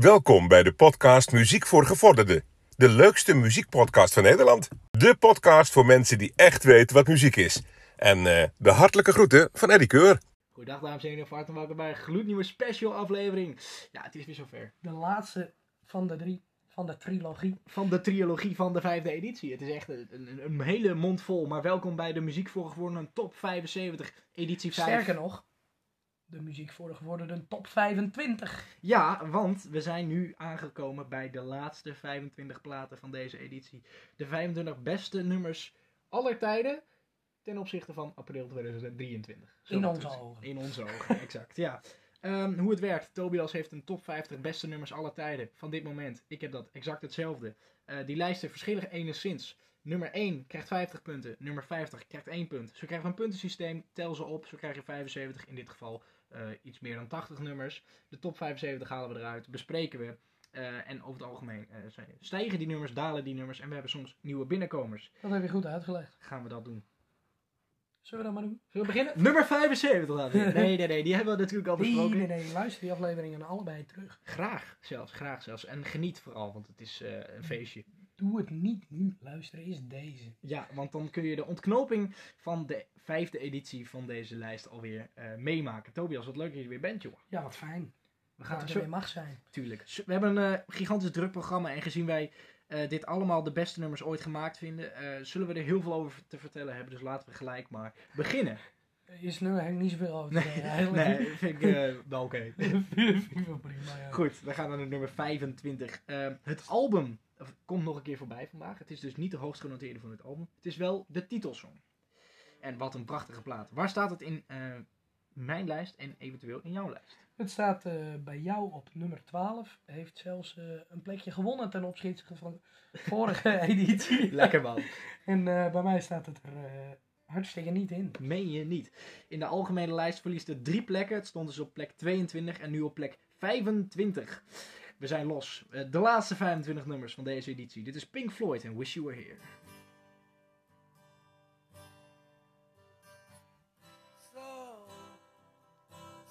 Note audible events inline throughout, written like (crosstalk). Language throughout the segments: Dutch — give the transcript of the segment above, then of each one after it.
Welkom bij de podcast Muziek voor Gevorderden. De leukste muziekpodcast van Nederland. De podcast voor mensen die echt weten wat muziek is. En eh, de hartelijke groeten van Eddie Keur. Goedendag dames en heren, van harte welkom bij een gloednieuwe special aflevering. Ja, het is weer zover. De laatste van de drie van de trilogie. Van de trilogie van de vijfde editie. Het is echt een, een, een hele mond vol. Maar welkom bij de Muziek voor Gevorderden top 75 editie 5. Sterker nog, de Muziek voor Gevorderden top 25. Ja, want we zijn nu aangekomen bij de laatste 25 platen van deze editie. De 25 beste nummers aller tijden ten opzichte van april 2023. Zo In onze ogen. In onze ogen, (laughs) exact. Ja. Ehm, hoe het werkt. Tobias heeft een top 50 beste nummers aller tijden van dit moment. Ik heb dat exact hetzelfde. Eh, die lijsten verschillen enigszins. Nummer 1 krijgt 50 punten. Nummer 50 krijgt 1 punt. Zo krijgen we een puntensysteem. Tel ze op. Zo krijg je 75. In dit geval eh, iets meer dan 80 nummers. De top 75 halen we eruit. Bespreken we. Eh, en over het algemeen eh, stijgen die nummers, dalen die nummers. En we hebben soms nieuwe binnenkomers. Dat heb je goed uitgelegd. Gaan we dat doen. Zullen we dat maar doen? Zullen we beginnen? Nummer 75 laten we. Nee, nee, nee. Die hebben we natuurlijk al besproken. nee, nee. Luister die afleveringen allebei terug. Graag zelfs, graag zelfs. En geniet vooral, want het is een feestje. Doe het niet nu. Luisteren is deze. Ja, want dan kun je de ontknoping van de vijfde editie van deze lijst alweer eh, meemaken. Tobias, wat leuk dat je er weer bent, joh. Ja, wat fijn. We gaan er zo... weer mag zijn. Tuurlijk. We hebben een eh, gigantisch druk programma en gezien wij eh, dit allemaal de beste nummers ooit gemaakt vinden, zullen we er heel veel over te vertellen hebben. Dus laten we gelijk maar beginnen. Is nu eigenlijk niet zoveel over te eigenlijk. Nee, vind ik (laughs) wel oké. (laughs) vind ik wel prima, ja. Goed, we gaan naar nummer 25. Eh, het album komt nog een keer voorbij vandaag. Het is dus niet de hoogst genoteerde van het album. Het is wel de titelsong. En wat een prachtige plaat. Waar staat het in eh, mijn lijst en eventueel in jouw lijst? Het staat eh, bij jou op nummer 12. Heeft zelfs eh, een plekje gewonnen ten opzichte van de (laughs) vorige editie. Lekker man. En bij mij staat het er hartstikke niet in. Meen je niet. In de algemene lijst verliest het drie plekken. Het stond dus op plek 22 en nu op plek 25. We zijn los. Eh, de laatste 25 nummers van deze editie. Dit is Pink Floyd en Wish You Were Here. So,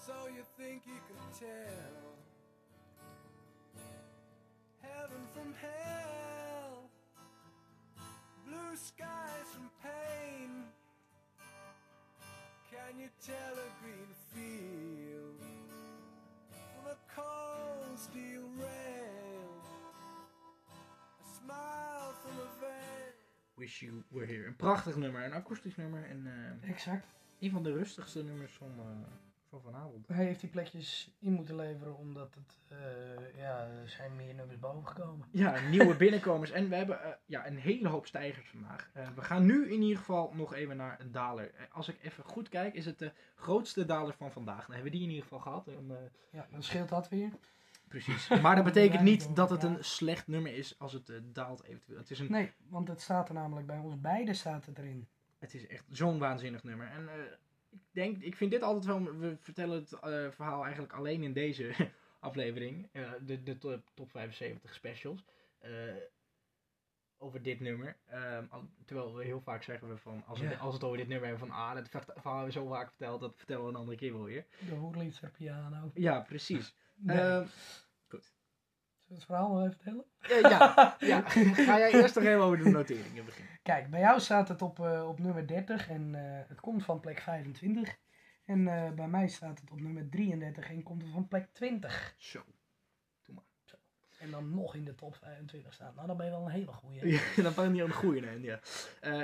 so you think you can tell heaven from hell, blue skies from pain? Can you tell a green field steel rail? A smile from a veil. Wish You Were Here. Een prachtig nummer, een akoestisch nummer en eh, Exact. een van de rustigste nummers van, eh, van vanavond. Hij heeft die plekjes in moeten leveren omdat het, eh, ja, er zijn meer nummers boven gekomen. Ja, (laughs) nieuwe binnenkomers en we hebben ja, een hele hoop stijgers vandaag. Eh, we gaan nu in ieder geval nog even naar een daler. Als ik even goed kijk, is het de grootste daler van vandaag. Dan hebben we die in ieder geval gehad. En, eh, Ja, dan scheelt dat weer. Precies. (laughs) Maar dat betekent niet dat het een slecht nummer is als het eh, daalt eventueel. Het is, een, Nee, want het staat er namelijk bij ons beiden staat het erin. het is echt zo'n waanzinnig nummer. En eh, ik denk, ik vind dit altijd wel. We vertellen het eh, verhaal eigenlijk alleen in deze (laughs) aflevering. eh, de, de top, top 75 specials. eh, over dit nummer. Ehm, al- terwijl we heel vaak zeggen we van. Als, we, Ja. als we het over dit nummer hebben van. Ah, dat verhaal hebben we zo vaak verteld. Dat vertellen we een andere keer wel weer. De Hoerliedser piano. Ja, precies. Nee. Ehm, Zullen we het verhaal nog even vertellen? eh, ja, ja. (laughs) Ga jij eerst nog even over de noteringen beginnen? Kijk, bij jou staat het op, eh, op nummer 30 en eh, het komt van plek 25. En bij mij staat het op nummer 33 en komt het van plek 20. Zo. En dan nog in de top 25 staan. Nou, dan ben je wel een hele goeie. Ja, (laughs) dan vang je een goede in. Ja.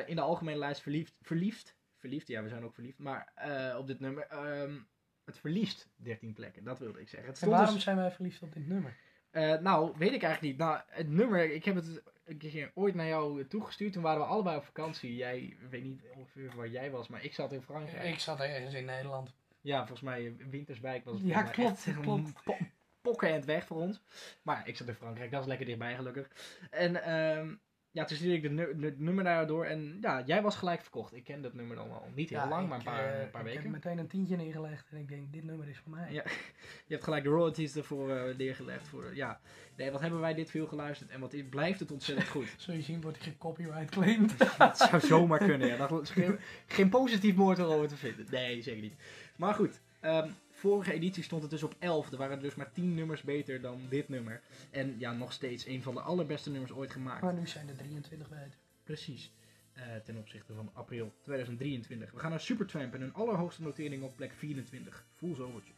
In de algemene lijst verliefd. Verliefd. Verliefd, ja, we zijn ook verliefd. Maar op dit nummer. ehm, het verliest 13 plekken, dat wilde ik zeggen. Het En waarom dus- zijn wij verliefd op dit nummer? eh, nou, weet ik eigenlijk niet. Nou, het nummer, ik heb het een keer ooit naar jou toegestuurd. Toen waren we allebei op vakantie. Jij, ik weet niet ongeveer waar jij was, maar ik zat in Frankrijk. Ik zat ergens in Nederland. Ja, volgens mij eh, Winterswijk was het. Ja, klopt, echt klopt. po- Pokken en het weg voor ons. Maar ik zat in Frankrijk, dat is lekker dichtbij gelukkig. En ehm, ja, toen stuurde ik de nu- het nummer daar door. En ja, jij was gelijk verkocht. Ik ken dat nummer dan al niet heel Ja, lang, ik, maar een paar, eh, een paar Ik weken. heb meteen een tientje neergelegd en ik denk, dit nummer is voor mij. Ja. (laughs) Je hebt gelijk de royalties ervoor eh, neergelegd. Voor, ja. Nee, wat hebben wij dit veel geluisterd en wat blijft het ontzettend goed. (laughs) Zul je zien, wordt hij gecopyright claimed. (laughs) dat zou zomaar kunnen, ja. Dat geen, geen positief woord erover te vinden. Nee, zeker niet. Maar goed, ehm, vorige editie stond het dus op 11. Er waren dus maar 10 nummers beter dan dit nummer. En ja, nog steeds een van de allerbeste nummers ooit gemaakt. Maar nu zijn er 23 beter. Precies. Eh, ten opzichte van april 2023. We gaan naar Supertramp en hun allerhoogste notering op plek 24. Fool's Overture.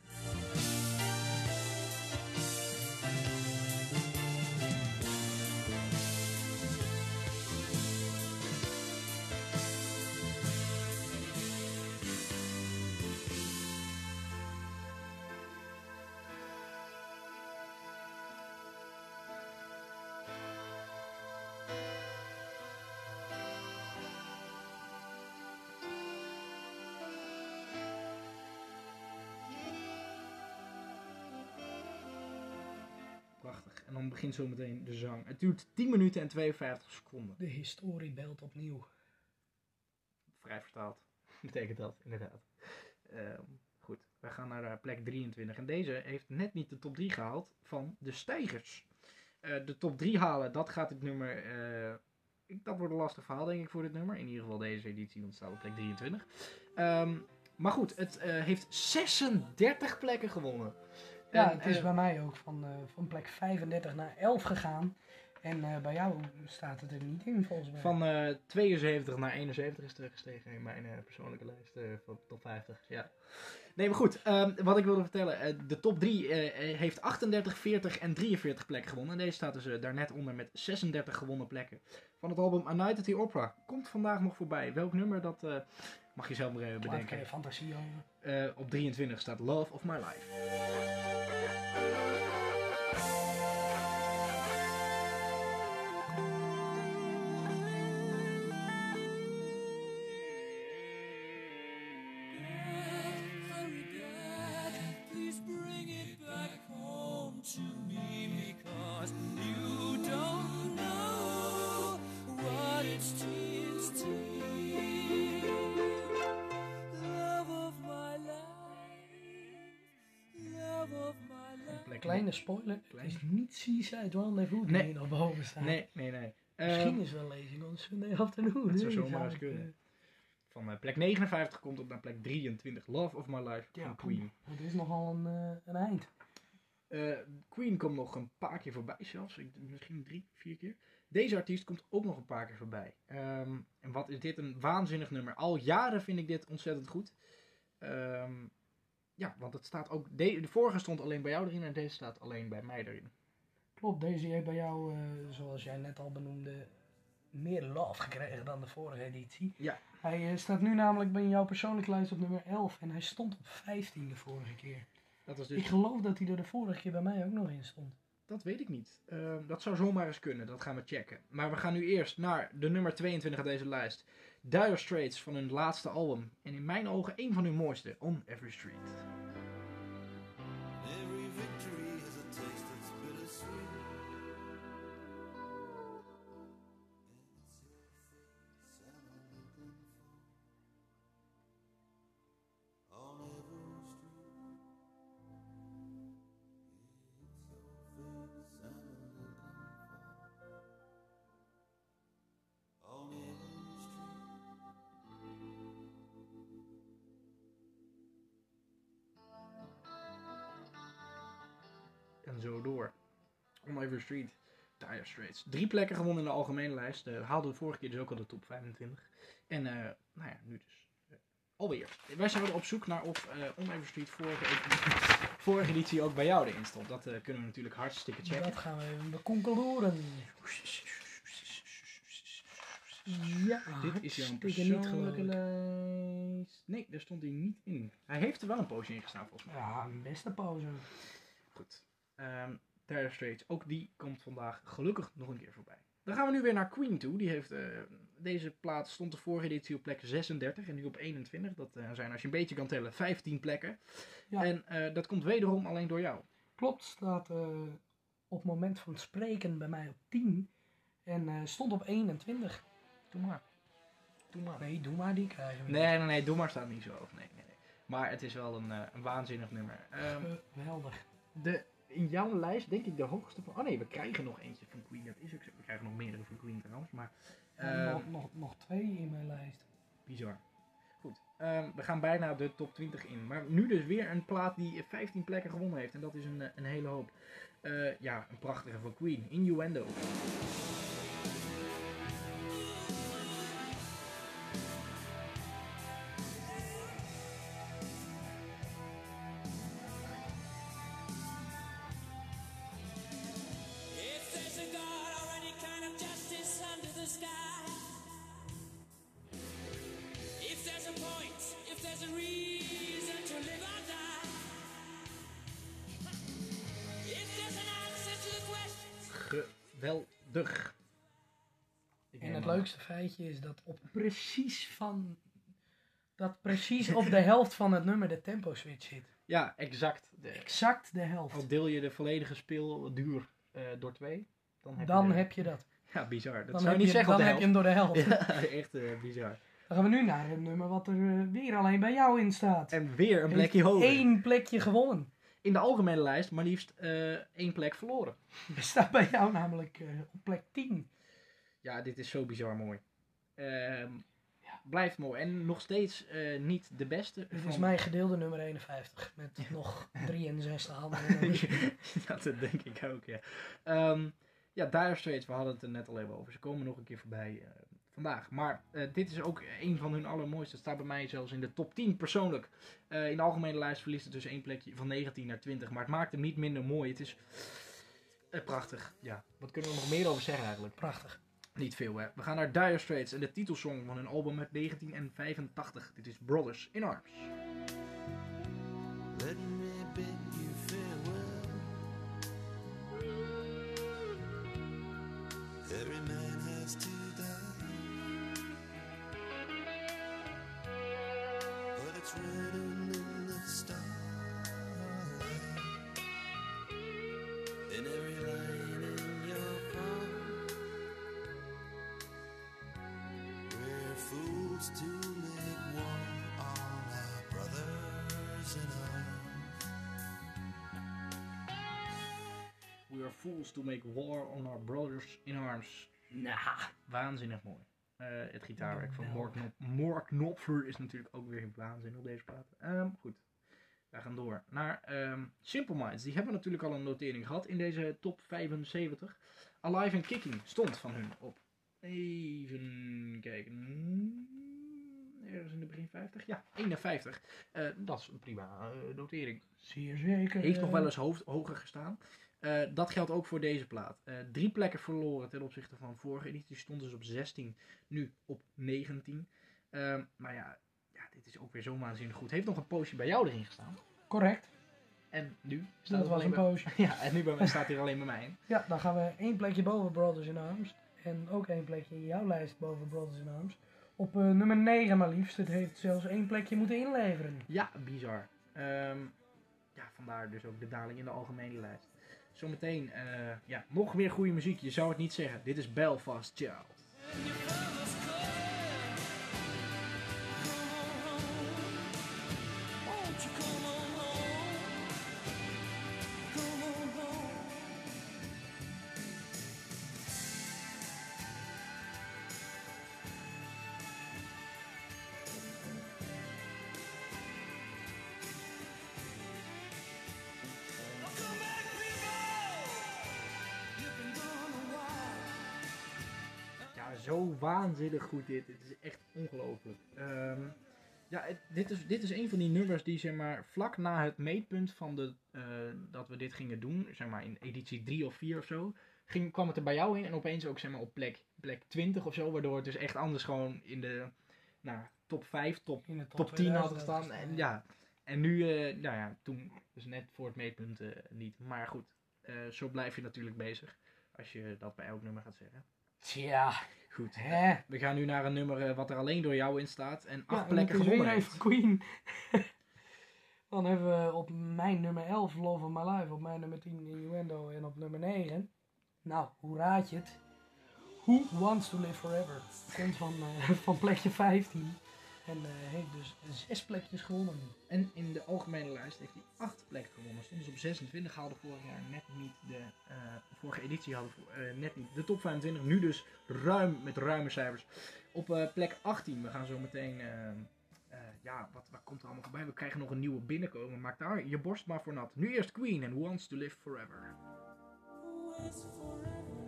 Begint zo meteen de zang. Het duurt 10 minuten en 52 seconden. De historie belt opnieuw. Vrij vertaald (laughs) betekent dat, inderdaad. Ehm, goed, wij gaan naar eh, plek 23. En deze heeft net niet de top 3 gehaald van de stijgers. Eh, de top 3 halen, dat gaat dit nummer... eh, dat wordt een lastig verhaal, denk ik, voor dit nummer. In ieder geval deze editie, want het staat op plek 23. Ehm, maar goed, het heeft 36 plekken gewonnen. Ja, En, het is eh, bij mij ook van, eh, van plek 35 naar 11 gegaan. En eh, bij jou staat het er niet in volgens mij. Van eh 72 naar 71 is teruggestegen in mijn persoonlijke lijst van top 50. Ja. Nee, maar goed. ehm, wat ik wilde vertellen. de top 3 eh, eh, heeft 38, 40 en 43 plekken gewonnen. En deze staat dus eh, daar net onder met 36 gewonnen plekken. Van het album A Night at the Opera. Komt vandaag nog voorbij. Welk nummer, dat mag je zelf maar even ik bedenken. er fantasie over. Eh, op 23 staat Love of My Life. Spoiler. Het is niet Seaside Rendezvous die Nee. nog boven staat. Nee, nee, nee. Misschien Ehm, is wel Lezing on Sunday afternoon. Dat zou zomaar eens kunnen. het, van eh, plek 59 komt op naar plek 23. Love of My Life Ja, van Queen. eh, Het is nogal een, eh, een eind. Eh, Queen komt nog een paar keer voorbij zelfs. Ik, misschien drie, vier keer. Deze artiest komt ook nog een paar keer voorbij. Ehm, en wat is dit een waanzinnig nummer. Al jaren vind ik dit ontzettend goed. Ehm, ja, want het staat ook... De, de vorige stond alleen bij jou erin en deze staat alleen bij mij erin. Klopt, deze heeft bij jou, eh, zoals jij net al benoemde, meer love gekregen dan de vorige editie. Ja. Hij eh, staat nu namelijk bij jouw persoonlijke lijst op nummer 11 en hij stond op 15 de vorige keer. Dat, was dus, Ik geloof dat hij er de vorige keer bij mij ook nog in stond. dat weet ik niet. Ehm, dat zou zomaar eens kunnen. Dat gaan we checken. Maar we gaan nu eerst naar de nummer 22 uit deze lijst. Dire Straits van hun laatste album. En in mijn ogen een van hun mooiste. On Every Street. En zo door. On Every Street. Dire Straits. Drie plekken gewonnen in de algemene lijst. Eh haalden de vorige keer dus ook al de top 25. En eh, nou ja, nu dus. eh, alweer. Wij zouden op zoek naar of On Every Street vorige editie, vorige editie ook bij jou erin stond. Dat kunnen we natuurlijk hartstikke checken. Dat gaan we even bekonkelen. Ja, Dit is jouw persoonlijke lijst. Nee, daar stond hij niet in. Hij heeft er wel een poosje in gestaan volgens mij. Ja, een beste pauze. Goed. Ehm Dire Straits, ook die komt vandaag gelukkig nog een keer voorbij. Dan gaan we nu weer naar Queen toe. Die heeft, eh, deze plaat stond de vorige editie op plek 36 en nu op 21. Dat eh, zijn, als je een beetje kan tellen, 15 plekken. Ja. En eh, dat komt wederom alleen door jou. Klopt, staat op het moment van spreken bij mij op 10. En stond op 21. Doe maar. Doe maar. Nee, doe maar, die krijgen we. Nee, nee, nee, doe maar staat niet zo hoog. Nee, nee, nee. Maar het is wel een, een waanzinnig nummer. Ehm, Geweldig. de, in jouw lijst denk ik de hoogste van... Oh nee, we krijgen nog eentje van Queen. Dat is ook zo. We krijgen nog meerdere van Queen trouwens, maar... Ehm, nog, nog, nog twee in mijn lijst. Bizar. Goed, ehm, we gaan bijna de top 20 in. Maar nu dus weer een plaat die 15 plekken gewonnen heeft. En dat is een, eh, een hele hoop. Eh, ja, een prachtige van Queen. Innuendo. Leukste feitje is dat op precies van... Dat precies op de helft van het nummer de tempo switch zit. Ja, exact. De, Exact de helft. al deel je de volledige speelduur eh, door twee, dan heb Dan je de- heb je dat. Ja, bizar. Dat Dan, zou je niet zeggen dan heb je hem door de helft. (laughs) Ja, echt eh, bizar. Dan gaan we nu naar een nummer wat er eh, weer alleen bij jou in staat. En weer een plekje hoger. Eén plekje gewonnen. In de algemene lijst maar liefst één plek verloren. (laughs) Er staat bij jou namelijk op plek 10. Ja, dit is zo bizar mooi. Ehm, blijft mooi. En nog steeds eh, niet de beste. Dit van- is mijn gedeelde nummer 51. Met nog 63 andere nummers. ja, dat denk ik ook, ja. Ehm ja, Dire Straits, we hadden het er net al even over. Ze komen nog een keer voorbij eh, vandaag. Maar eh, dit is ook een van hun allermooiste. Het staat bij mij zelfs in de top 10 persoonlijk. Eh, in de algemene lijst verliest het dus één plekje van 19 naar 20. Maar het maakt hem niet minder mooi. Het is prachtig. Ja, wat kunnen we er nog meer over zeggen eigenlijk? Prachtig. Niet veel, hè. We gaan naar Dire Straits en de titelsong van hun album uit 1985. Dit is Brothers in Arms. Fools to make war on our brothers in arms. Nou, waanzinnig mooi. Eh, het gitaarwerk van Knopfler is natuurlijk ook weer waanzinnig op deze plaat. Ehm, goed, we gaan door naar ehm, Simple Minds. Die hebben natuurlijk al een notering gehad in deze top 75. Alive and Kicking stond van hun op. Even kijken. Ergens in de begin 50? Ja, 51. Eh, dat is een prima eh, notering. Zeer zeker. Heeft nog wel eens hoofd, hoger gestaan. Eh, dat geldt ook voor deze plaat. Eh, drie plekken verloren ten opzichte van vorige editie. Stond dus op 16, nu op 19. Ehm, maar ja, ja, dit is ook weer zo waanzinnig goed. Heeft nog een poosje bij jou erin gestaan. Correct. En nu staat Dat het was alleen een bij- poosje. (laughs) Ja, en nu bij mij staat hier alleen bij mij in. (laughs) Ja, dan gaan we één plekje boven Brothers in Arms. En ook één plekje in jouw lijst boven Brothers in Arms. Op eh, nummer 9 maar liefst. Het heeft zelfs één plekje moeten inleveren. Ja, bizar. Ehm, ja, vandaar dus ook de daling in de algemene lijst. Zometeen, eh, ja, nog meer goede muziek. Je zou het niet zeggen. Dit is Belfast Child. Waanzinnig goed dit. Het is echt ongelooflijk. Ehm, ja, het- dit, is, dit is een van die nummers die zeg maar vlak na het meetpunt van de, eh, dat we dit gingen doen, zeg maar in editie 3 of 4 of zo, ging, kwam het er bij jou in en opeens ook zeg maar op plek, plek 20 of zo, waardoor het dus echt anders gewoon in de nou, top 5, top, In de top 10 had 2000 gestaan. En, ja, en nu, eh, nou ja, toen, dus net voor het meetpunt eh, niet. Maar goed, zo blijf je natuurlijk bezig als je dat bij elk nummer gaat zeggen. Tja, Goed. hè. We gaan nu naar een nummer eh, wat er alleen door jou in staat en acht Ja, plekken gewonnen even heeft. Queen. (laughs) Dan hebben we op mijn nummer 11 Love of My Life, op mijn nummer 10 Innuendo en op nummer 9. Nou, hoe raad je het? Who Wants to Live Forever? Komt van, eh, (laughs) van plekje 15 en eh, heeft dus zes plekjes gewonnen. En in de algemene lijst heeft hij acht plekken gewonnen. Stond dus op 26, haalde vorig jaar net niet de eh, vorige editie vo- eh, net niet de top 25. Nu dus ruim met ruime cijfers. Op plek 18, we gaan zo meteen ja, wat, wat komt er allemaal voorbij? We krijgen nog een nieuwe binnenkomen. Maak daar je borst maar voor nat. Nu eerst Queen en Wants to Live Forever. Forever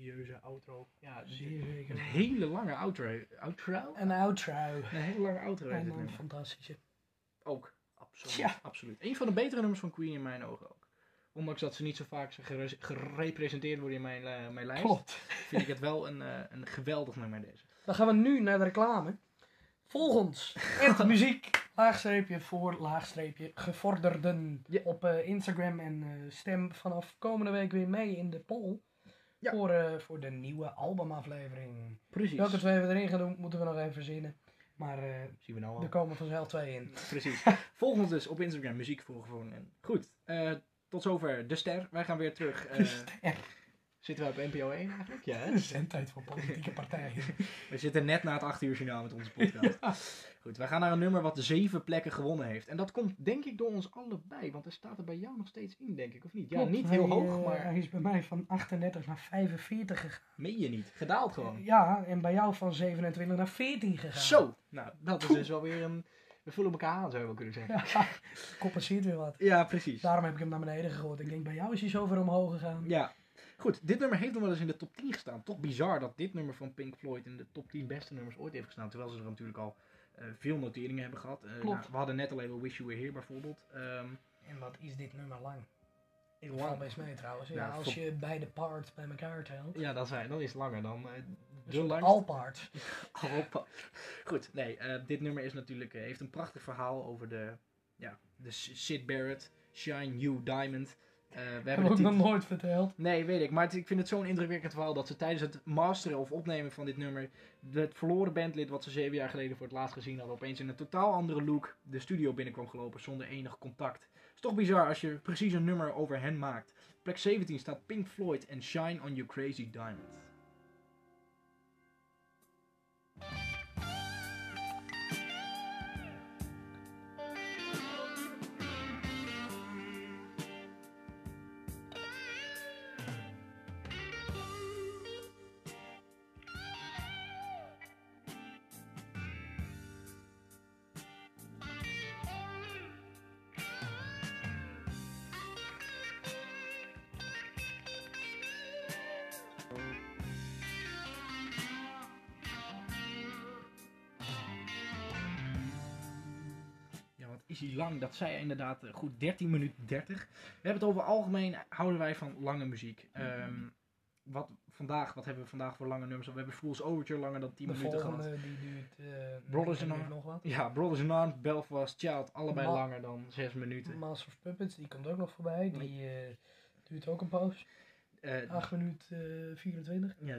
Mysterieuze outro. Ja, Zeer zeker. een hele lange outro. Outro? Een outro. Een hele lange outro En een fantastische. Ook. Absoluut. Ja. Absoluut. Een van de betere nummers van Queen in mijn ogen ook. Ondanks dat ze niet zo vaak gere- gerepresenteerd worden in mijn, eh, mijn lijst. Klopt. Vind ik het wel een, eh, een geweldig nummer deze. Dan gaan we nu naar de reclame. Volg ons. (laughs) Het muziek. Laagstreepje voor laagstreepje gevorderden. Op eh, Instagram. En stem vanaf komende week weer mee in de poll. Ja. Voor, eh, voor de nieuwe albumaflevering. Precies. Welke twee we erin gaan doen, moeten we nog even verzinnen. Maar eh, Zien we nou al. er komen vanzelf twee in. (laughs) Precies. Volg ons dus op Instagram, muziek voor gewoon. En goed, eh, tot zover de ster. Wij gaan weer terug. eh, Ja, zitten we op NPO 1 eigenlijk? Ja, hè? de zendtijd voor politieke partijen. (laughs) We zitten net na het 8 uur journaal met onze podcast. Goed, wij gaan naar een nummer wat zeven plekken gewonnen heeft. En dat komt denk ik door ons allebei, want er staat er bij jou nog steeds in, denk ik, of niet? Ja, Klopt, niet heel hij, hoog, eh, maar Hij is bij mij van 38 naar 45 gegaan. meen je niet. Gedaald gewoon. Ja, en bij jou van 27 naar 14 gegaan. Zo, nou, dat is dus wel weer een... We vullen elkaar aan, zou je wel kunnen zeggen. Ja, (laughs) compenseert weer wat. Ja, precies. Daarom heb ik hem naar beneden gegooid. Ik denk, bij jou is hij zo ver omhoog gegaan. Ja. Goed, dit nummer heeft nog wel eens in de top 10 gestaan. Toch bizar dat dit nummer van Pink Floyd in de top 10 beste nummers ooit heeft gestaan. Terwijl ze er natuurlijk al eh, veel noteringen hebben gehad. Eh, Klopt. nou, we hadden net al even Wish You Were Here bijvoorbeeld. Ehm En wat is dit nummer lang? Ik Lang. val best mee trouwens. Ja, Ja, als je beide parts bij elkaar telt. ja, dat, zijn, dat is langer dan eh, Dus de langste. all parts. (laughs) Goed, nee, eh, dit nummer is natuurlijk, heeft een prachtig verhaal over de, ja, de Sid Barrett, Shine You Diamond. Eh, we Heb hebben ik ook nog nooit verteld. Nee, weet ik. Maar het- ik vind het zo'n indrukwekkend verhaal dat ze tijdens het masteren of opnemen van dit nummer. het verloren bandlid wat ze zeven jaar geleden voor het laatst gezien hadden. opeens in een totaal andere look de studio binnenkwam gelopen zonder enig contact. Het is toch bizar als je precies een nummer over hen maakt. Plek 17 staat Pink Floyd en Shine on You Crazy Diamond. Lang? Dat zei hij inderdaad eh, goed 13 minuten 30. We hebben het over algemeen, houden wij van lange muziek. Ehm, wat, vandaag, wat hebben we vandaag voor lange nummers? We hebben Fool's Overture langer dan 10 De minuten gehad. die duurt uh, Brothers in Arms. nog wat. Ja, Brothers in Arms, Belfast, Child, allebei Ma- langer dan 6 minuten. Master of Puppets, die komt ook nog voorbij. Die eh, duurt ook een poos. Eh, 8 minuten 24. ja,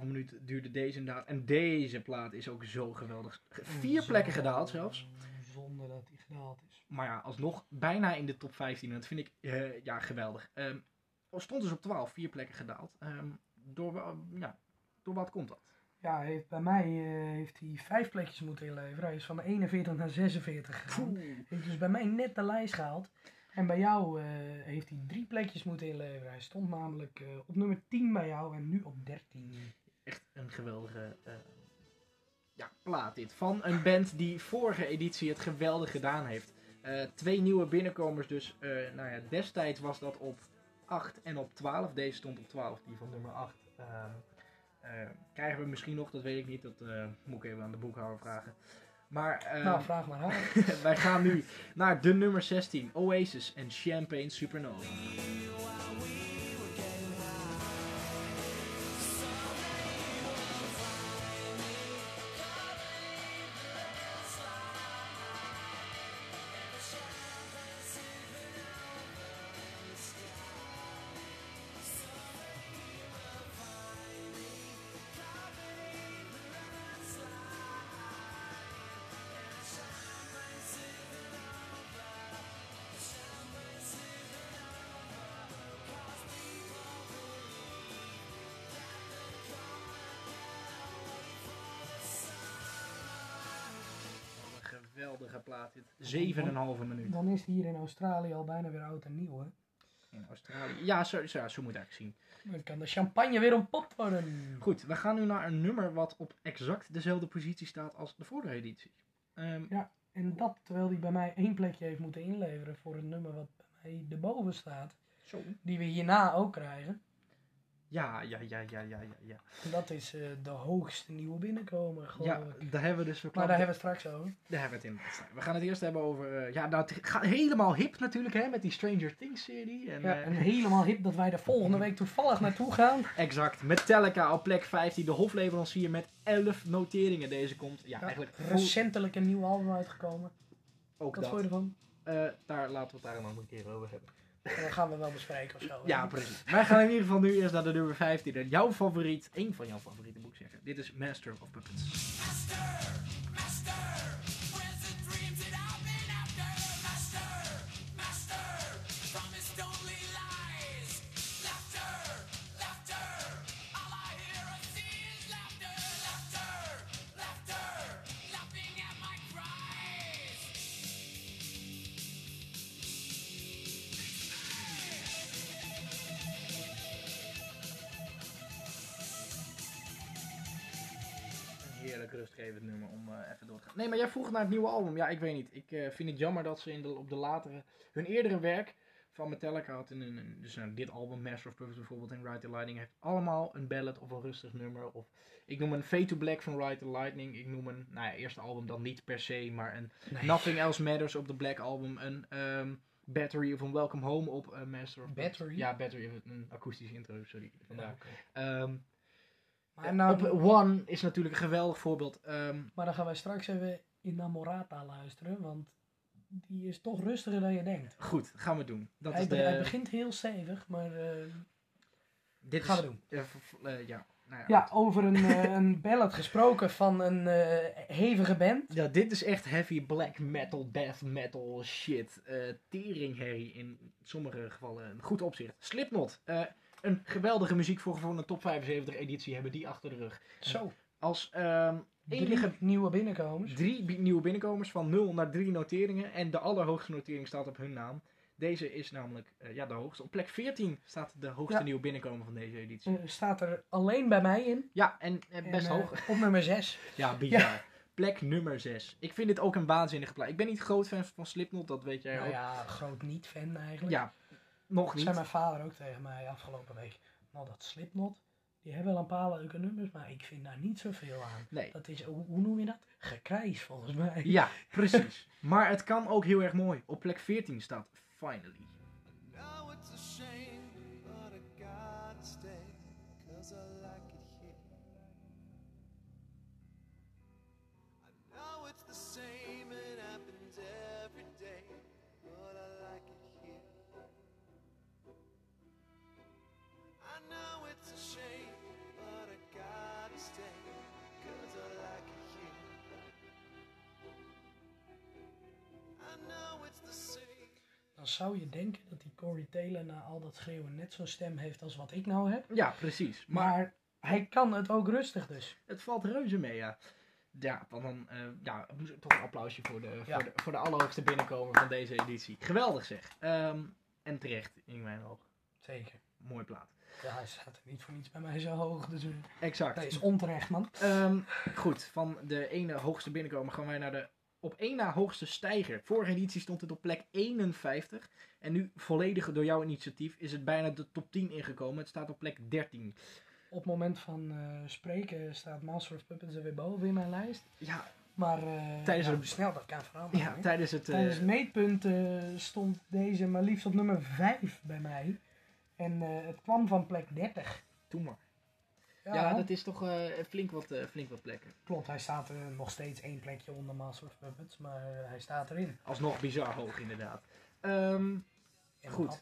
13,5 minuut duurde deze inderdaad. En deze plaat is ook zo geweldig. Vier Zo- plekken gedaald zelfs. Zonder dat die gedaald is. Maar ja, alsnog bijna in de top 15. En dat vind ik eh, ja, geweldig. Ehm stond dus op 12, vier plekken gedaald. Ehm, door, ja, door wat komt dat? Ja, hij heeft, bij mij eh, heeft hij vijf plekjes moeten inleveren. Hij is van 41 naar 46 gegaan. Heeft dus bij mij net de lijst gehaald. En bij jou eh, heeft hij drie plekjes moeten inleveren. Hij stond namelijk op nummer 10 bij jou en nu op 13. Echt een geweldige ja, plaat dit. Van een band die vorige editie het geweldig gedaan heeft. Eh, twee nieuwe binnenkomers dus. eh, nou ja, destijds was dat op 8 en op 12. Deze stond op 12, die van nummer 8. Ehm, eh, krijgen we misschien nog, dat weet ik niet. Dat eh, moet ik even aan de boekhouder vragen. Maar eh, nou, vraag maar haar. (laughs) wij gaan nu naar de nummer 16. Oasis en Champagne Supernova. Geweldige plaat dit. 7,5 minuut. Dan is het hier in Australië al bijna weer oud en nieuw, hè. In Australië. Ja, zo, zo, zo moet eigenlijk zien. Dan kan de champagne weer ontpopt worden. Goed, we gaan nu naar een nummer wat op exact dezelfde positie staat als de vorige editie. Ehm, En dat terwijl hij bij mij één plekje heeft moeten inleveren voor een nummer wat bij mij erboven staat. zo. Die we hierna ook krijgen. Ja, ja, ja, ja, ja, ja. dat is eh, de hoogste nieuwe binnenkomer, geloof Ja, ik. daar hebben we dus Maar daar hebben we het straks over. Daar hebben we het in. We gaan het eerst hebben over. eh, ja, nou, het gaat helemaal hip natuurlijk, hè, met die Stranger Things serie. En, Ja, eh, en helemaal hip dat wij er volgende week toevallig naartoe gaan. Exact. Metallica op plek 15, de hofleverancier met 11 noteringen. Deze komt. Ja, Ja, eigenlijk recentelijk een nieuw album uitgekomen. ook Wat vond dat. je ervan? Daar laten we het daar een andere keer over hebben. En dan gaan we wel bespreken of zo. Ja, precies. Wij gaan in ieder geval nu eerst naar de nummer 15. En jouw favoriet, één van jouw favoriete moet ik zeggen. Dit is Master of Puppets. Master, master, Een heerlijk rustgevend nummer om eh, even door te gaan. Nee, maar jij vroeg naar het nieuwe album. Ja, ik weet niet. Ik eh, vind het jammer dat ze in de, op de latere... Hun eerdere werk van Metallica had in een... Dus nou, dit album, Master of Puppets bijvoorbeeld en Ride the Lightning... heeft allemaal een ballad of een rustig nummer. Of ik noem een Fade to Black van Ride the Lightning. Ik noem een... Nou ja, eerste album dan niet per se, maar een Nee. Nothing Else Matters op de Black Album. Een ehm, Battery of een Welcome Home op eh, Master of Puppets. Battery? Ja, Battery. Een akoestische intro, sorry. Ja, Vandaar. oké. Maar, nou, op One is natuurlijk een geweldig voorbeeld. Ehm, maar dan gaan wij straks even Inamorata luisteren, want die is toch rustiger dan je denkt. goed, gaan we doen. Dat hij, is de, hij begint heel stevig, maar eh, dit gaan is, we doen. eh, eh, ja. Nou ja. Ja, over een, eh, (laughs) een ballad gesproken van een eh, hevige band. Ja, dit is echt heavy black metal, death metal shit. eh teringherrie in sommige gevallen een goed opzicht. Slipknot. Een geweldige muziek voor gewoon een top 75 editie hebben die achter de rug. Zo, Als ehm, enige nieuwe binnenkomers. drie nieuwe binnenkomers van 0 naar 3 noteringen. En de allerhoogste notering staat op hun naam. Deze is namelijk eh, ja, de hoogste. Op plek 14 staat de hoogste Ja. nieuwe binnenkomer van deze editie. Eh, staat er alleen bij mij in. Ja, en eh, best En, hoog. Op nummer 6. (laughs) Ja, bizar. Plek nummer 6. Ik vind dit ook een waanzinnige plaat. Ik ben niet groot fan van Slipknot, dat weet jij Nou ook. ja, groot niet-fan eigenlijk. Ja, nog niet. zei mijn vader ook tegen mij afgelopen week. Nou, dat Slipknot, die hebben wel een paar leuke nummers, maar ik vind daar niet zoveel aan. Nee. Dat is, hoe, hoe noem je dat? Gekrijs volgens mij. Ja, (laughs) precies. maar het kan ook heel erg mooi. Op plek 14 staat Finally. Zou je denken dat die Corey Taylor na al dat schreeuwen net zo'n stem heeft als wat ik nou heb. Ja, precies. Maar, Maar hij kan het ook rustig dus. het valt reuze mee, ja. Ja, want dan eh, ja, toch een applausje voor de, Ja. voor, de, voor de allerhoogste binnenkomer van deze editie. Geweldig zeg. Ehm, en terecht, in mijn ogen. Zeker. Mooie plaat. Ja, hij staat er niet voor niets bij mij zo hoog. Dus eh, Exact. dat is onterecht, man. Ehm, goed, van de ene hoogste binnenkomer gaan wij naar de op één na hoogste stijger. Vorige editie stond het op plek 51. En nu, volledig door jouw initiatief, is het bijna de top 10 ingekomen. Het staat op plek 13. Op het moment van eh, spreken staat Master of Puppets er weer boven in mijn lijst. Ja, Maar eh Tijdens hoe snel dat kan veranderen. ja tijdens het... eh, Tijdens het meetpunt stond deze maar liefst op nummer 5 bij mij. En het kwam van plek 30. Doe maar. Ja, Ja, dat is toch eh, flink, wat, eh, flink wat plekken. klopt. Hij staat er nog steeds één plekje onder Master of Puppets, maar eh, hij staat erin. Alsnog bizar hoog, inderdaad. Ehm, En Goed.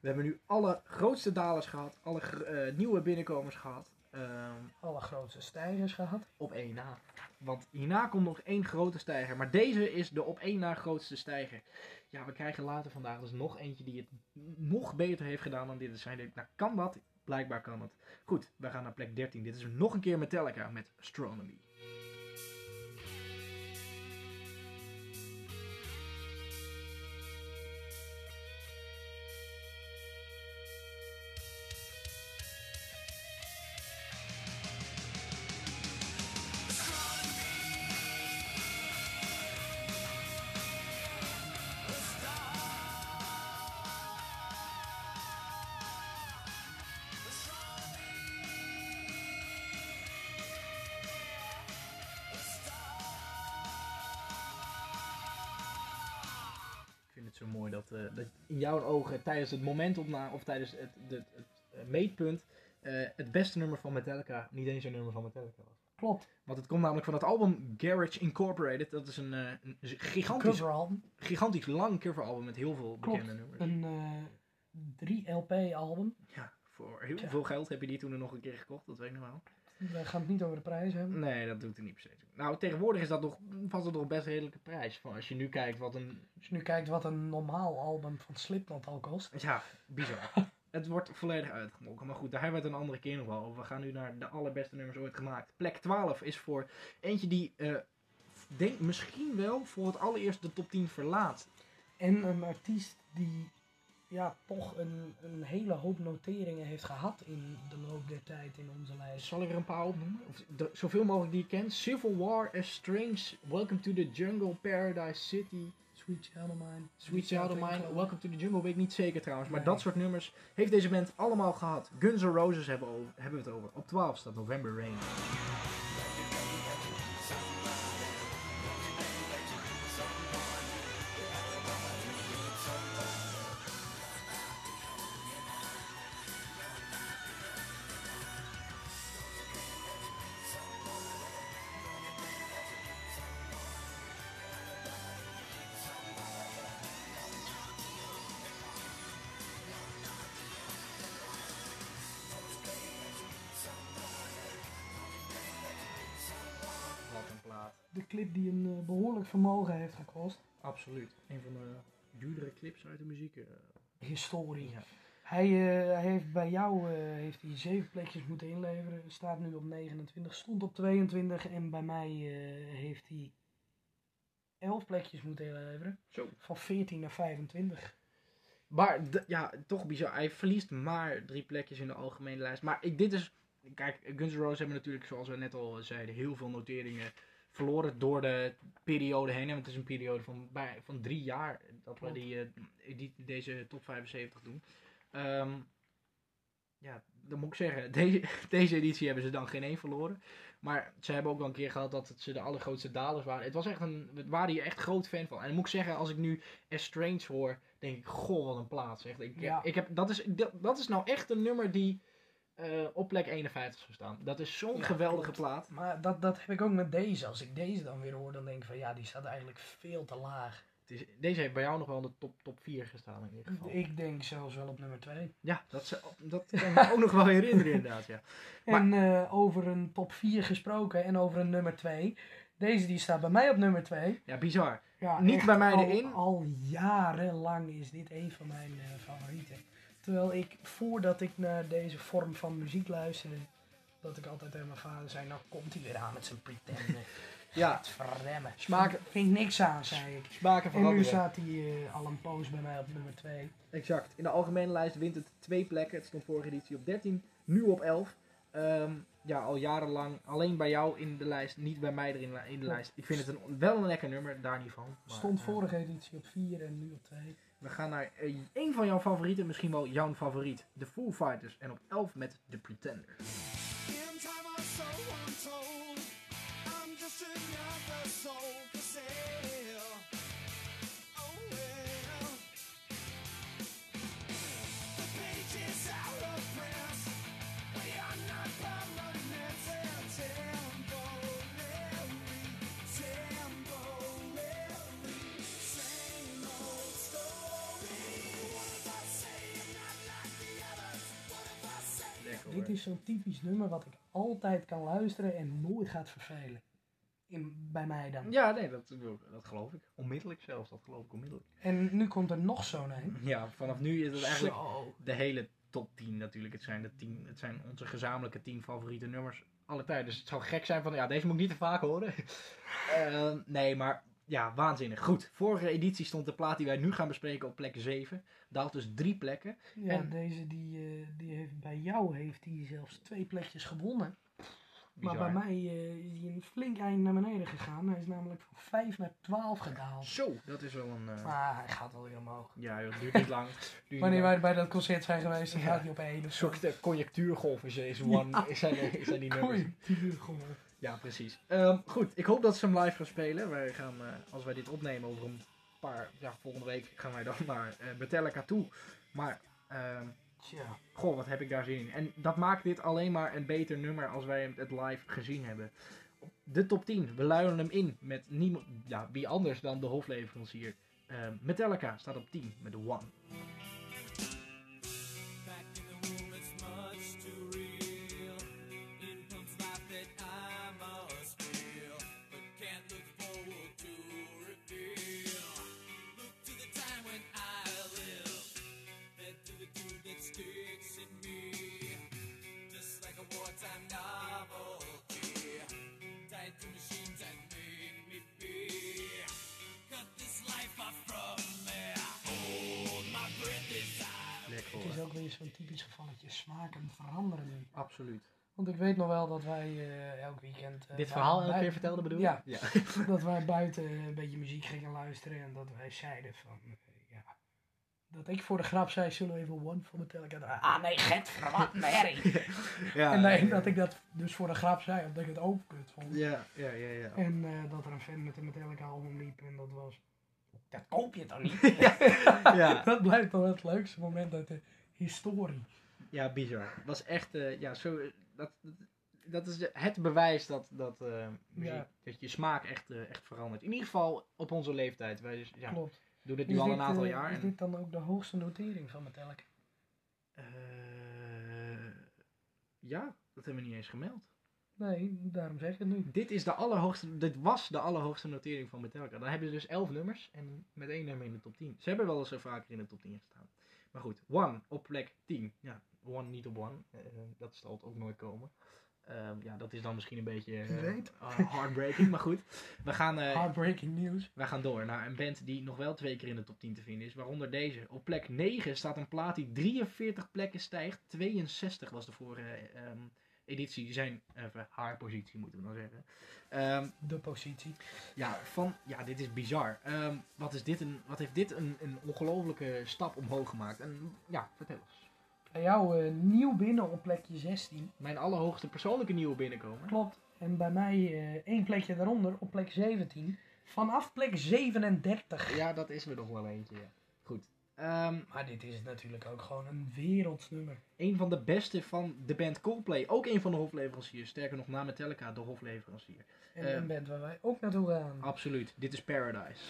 we hebben nu alle grootste dalers gehad. Alle gr- eh, nieuwe binnenkomers gehad. Ehm, Alle grootste stijgers gehad. op één na. Want hierna komt nog één grote stijger. Maar deze is de op één na grootste stijger. Ja, we krijgen later vandaag dus nog eentje die het nog beter heeft gedaan dan dit. Dus zijn nou, kan dat? Blijkbaar kan het. Goed, we gaan naar plek 13. Dit is nog een keer Metallica met Astronomy. Jouw ogen tijdens het momentopname of tijdens het, het, het, eh, meetpunt eh, het beste nummer van Metallica niet eens een nummer van Metallica was. Klopt. Want het komt namelijk van het album Garage Incorporated. Dat is een, eh, een gigantisch, gigantisch lang coveralbum met heel veel Klopt. bekende nummers. Een eh 3 LP album. Ja, voor heel veel geld heb je die toen nog een keer gekocht, dat weet ik nog wel. We gaan het niet over de prijs hebben. Nee, dat doet er niet per se. Nou, tegenwoordig is dat nog, vast het nog best een redelijke prijs. Van als je nu kijkt wat een... Als je nu kijkt wat een normaal album van Slipknot al kost. Ja, bizar. (laughs) het wordt volledig uitgemolken. Maar goed, daar hebben we het een andere keer nog wel over. We gaan nu naar de allerbeste nummers ooit gemaakt. Plek 12 is voor eentje die, eh, denk misschien wel voor het allereerst de top 10 verlaat. En een artiest die ja, toch een, een hele hoop noteringen heeft gehad in de loop der tijd in onze lijst. Zal ik er een paar opnoemen? Of de, zoveel mogelijk die ik ken. Civil War, A Strange, Welcome to the Jungle, Paradise City, Sweet Child of Mine. Sweet Child of Mine, Welcome to the Jungle, weet ik niet zeker trouwens. Maar Nee. dat soort nummers heeft deze band allemaal gehad. Guns N' Roses hebben, over- hebben we het over. Op 12 staat November Rain. Vermogen heeft gekost. Absoluut. Een van de duurdere clips uit de muziek. eh. Historie. Ja. Hij, eh, hij heeft bij jou eh, heeft hij zeven plekjes moeten inleveren. Staat nu op 29. Stond op 22. En bij mij heeft hij 11 plekjes moeten inleveren. Zo. Van 14 naar 25. Maar ja, toch bizar. Hij verliest maar drie plekjes in de algemene lijst. Maar ik, dit is. Kijk, Guns N' Roses hebben natuurlijk, zoals we net al zeiden, heel veel noteringen verloren door de periode heen. Want het is een periode van, bij, van drie jaar dat we die, eh, die, deze top 75 doen. Ehm, ja, dan moet ik zeggen, (laughs) deze, deze editie hebben ze dan geen één verloren. Maar ze hebben ook wel een keer gehad dat het ze de allergrootste dalers waren. Het was echt een, we waren hier echt groot fan van. En dan moet ik zeggen, als ik nu Strange hoor, denk ik, goh, wat een plaats. Echt. Ik, Ja. ik heb, dat, is, dat, dat is nou echt een nummer die eh, op plek 51 zou staan. Dat is zo'n Ja, geweldige klopt. plaat. Maar dat, dat heb ik ook met deze. Als ik deze dan weer hoor, dan denk ik van ja, die staat eigenlijk veel te laag. Het is, deze heeft bij jou nog wel in de top, top 4 gestaan in ieder geval. Ik denk zelfs wel op nummer 2. Ja, dat, dat kan ik me ook nog wel herinneren inderdaad, ja. Maar- (laughs) En eh, over een top 4 gesproken en over een nummer 2. Deze die staat bij mij op nummer 2. Ja, bizar. Ja, Niet bij mij al, erin. Al jarenlang is dit een van mijn eh, favorieten. Terwijl ik, voordat ik naar deze vorm van muziek luisterde, dat ik altijd tegen mijn vader zei, nou komt hij weer aan met zijn pretenden. (laughs) Ja, Verremmen. Smaken- Vind ik niks aan, zei ik. smaken En nu staat hij eh, al een poos bij mij op nummer 2. Exact. In de algemene lijst wint het twee plekken. Het stond vorige editie op 13, nu op 11. Ehm, ja, al jarenlang alleen bij jou in de lijst, niet bij mij erin in de lijst. Ik vind het een, wel een lekker nummer, daar niet van. Maar, Stond eh, vorige editie op 4 en nu op 2. We gaan naar eh, een van jouw favorieten, misschien wel jouw favoriet. De Foo Fighters. En op 11 met The Pretender. Hoor. is zo'n typisch nummer wat ik altijd kan luisteren en nooit gaat vervelen. In, bij mij dan. Ja, nee, dat, dat geloof ik. Onmiddellijk zelfs, dat geloof ik onmiddellijk. En nu komt er nog zo'n een. Ja, vanaf nu is het eigenlijk Zo. de hele top 10 natuurlijk. Het zijn, de 10, het zijn onze gezamenlijke 10 favoriete nummers alle tijden. Dus het zou gek zijn van, ja, deze moet ik niet te vaak horen. (laughs) Eh, nee, maar ja, waanzinnig. Goed, vorige editie stond de plaat die wij nu gaan bespreken op plek 7. Daalt dus drie plekken. Ja, En- deze die, eh, die heeft bij jou heeft hij zelfs twee plekjes gewonnen. Bizar. Maar bij mij eh, is hij een flink eind naar beneden gegaan. Hij is namelijk van 5 naar 12 gedaald. Zo, dat is wel een... Maar hij gaat wel weer omhoog. ja, joh, het duurt niet lang. Duurt niet Wanneer wij bij dat concert zijn geweest, dan Ja. gaat hij op 1 Een soort conjectuurgolf is deze one. Zijn, zijn die nummers. Oei, die duurt gewoon. Ja, precies. Ehm, goed, ik hoop dat ze hem live gaan spelen. Wij gaan, eh, als wij dit opnemen over een paar, ja, volgende week gaan wij dan (laughs) naar eh, Metallica toe. Maar, ehm, Tja. goh, wat heb ik daar zin in. En dat maakt dit alleen maar een beter nummer als wij het live gezien hebben. De top 10, we luiden hem in met niemand, ja, wie anders dan de hofleverancier. Ehm, Metallica staat op 10 met de One. Zo'n typisch gevalletje. Smaken veranderen. Absoluut. Want ik weet nog wel dat wij eh, elk weekend... eh, Dit verhaal elke keer vertelde bedoel je? Ja, ja. (laughs) dat wij buiten een beetje muziek gingen luisteren en dat wij zeiden van, eh, ja, dat ik voor de grap zei, zullen we even One van Metallica draaien? Ah nee, get wat een herrie. ja, en nee, dat ik dat dus voor de grap zei, omdat ik het ook kut vond. Ja, ja, ja, ja. En eh, dat er een fan met een Metallica album liep en dat was, dat koop je toch niet? (laughs) (laughs) ja. dat blijft toch het leukste moment uit de historie. Ja, bizar. Het was echt, eh, ja, zo, dat, dat, dat is het bewijs dat, dat, eh, muziek- Ja. dat je smaak echt, eh, echt verandert. In ieder geval op onze leeftijd. Wij dus, ja, Klopt. doen dit Is nu al dit, een aantal jaar. Is en- dit dan ook de hoogste notering van Metallica? Ja, dat hebben we niet eens gemeld. Nee, daarom zeg ik het nu. Dit, is de allerhoogste, dit was de allerhoogste notering van Metallica. Dan hebben ze dus 11 nummers en met één nummer in de top 10. Ze hebben wel eens zo vaker in de top 10 gestaan. Maar goed, One op plek 10. Ja, One niet op One. Eh, dat zal het ook nooit komen. Ehm, ja, dat is dan misschien een beetje eh, heartbreaking, maar goed. We gaan, eh, Heartbreaking news. we gaan door naar een band die nog wel twee keer in de top 10 te vinden is. Waaronder deze. Op plek 9 staat een plaat die 43 plekken stijgt. 62 was de vorige ehm, editie. Zijn, even haar positie moeten we dan zeggen. Ehm, De positie. ja, van, ja, dit is bizar. Ehm, wat, is dit een, wat heeft dit een, een ongelofelijke stap omhoog gemaakt? En ja, vertel eens. Bij jou eh, nieuw binnen op plekje 16. Mijn allerhoogste persoonlijke nieuwe binnenkomen. Klopt. En bij mij eh, één plekje daaronder op plek 17. Vanaf plek 37. Ja, dat is er nog wel eentje. Ja. Goed. Ehm, Maar dit is natuurlijk ook gewoon een wereldsnummer. een van de beste van de band Coldplay. Ook een van de hofleveranciers. Sterker nog, na Metallica, de hofleverancier. En een band waar wij ook naartoe gaan. Absoluut. Dit is Paradise.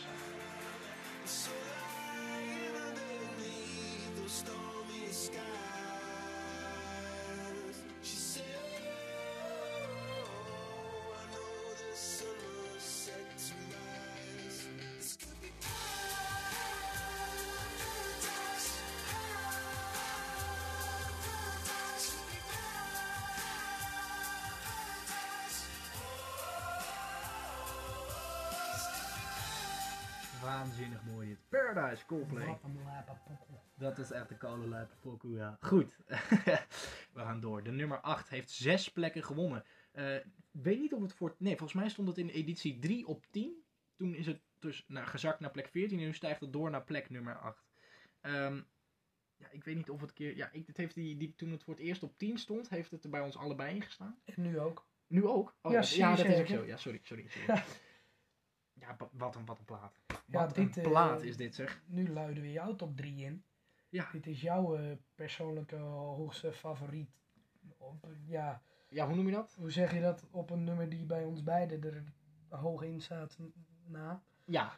Paradise, Coldplay. Een. Dat is echt de koude lijpe pokoe, ja. Goed. (laughs) We gaan door. De nummer 8 heeft zes plekken gewonnen. Ik weet niet of het voor... Nee, volgens mij stond het in editie 3 op 10. Toen is het dus nou, gezakt naar plek 14 en nu stijgt het door naar plek nummer 8. Ehm, ja, ik weet niet of het keer... Ja, ik, het heeft die, die, toen het voor het eerst op 10 stond, heeft het er bij ons allebei in gestaan. En nu ook. Nu ook? Oh, Ja, ja, zeer ja, dat is ook zo. Ja, sorry, sorry. sorry. (laughs) Ja. Wat een, wat een plaat. Ja, Wat dit, een eh, plaat is dit, zeg. Nu luiden we jouw top 3 in. Ja. Dit is jouw eh, persoonlijke hoogste favoriet. Eh, ja, Ja, hoe noem je dat? hoe zeg je dat op een nummer die bij ons beiden er hoog in staat na? Ja.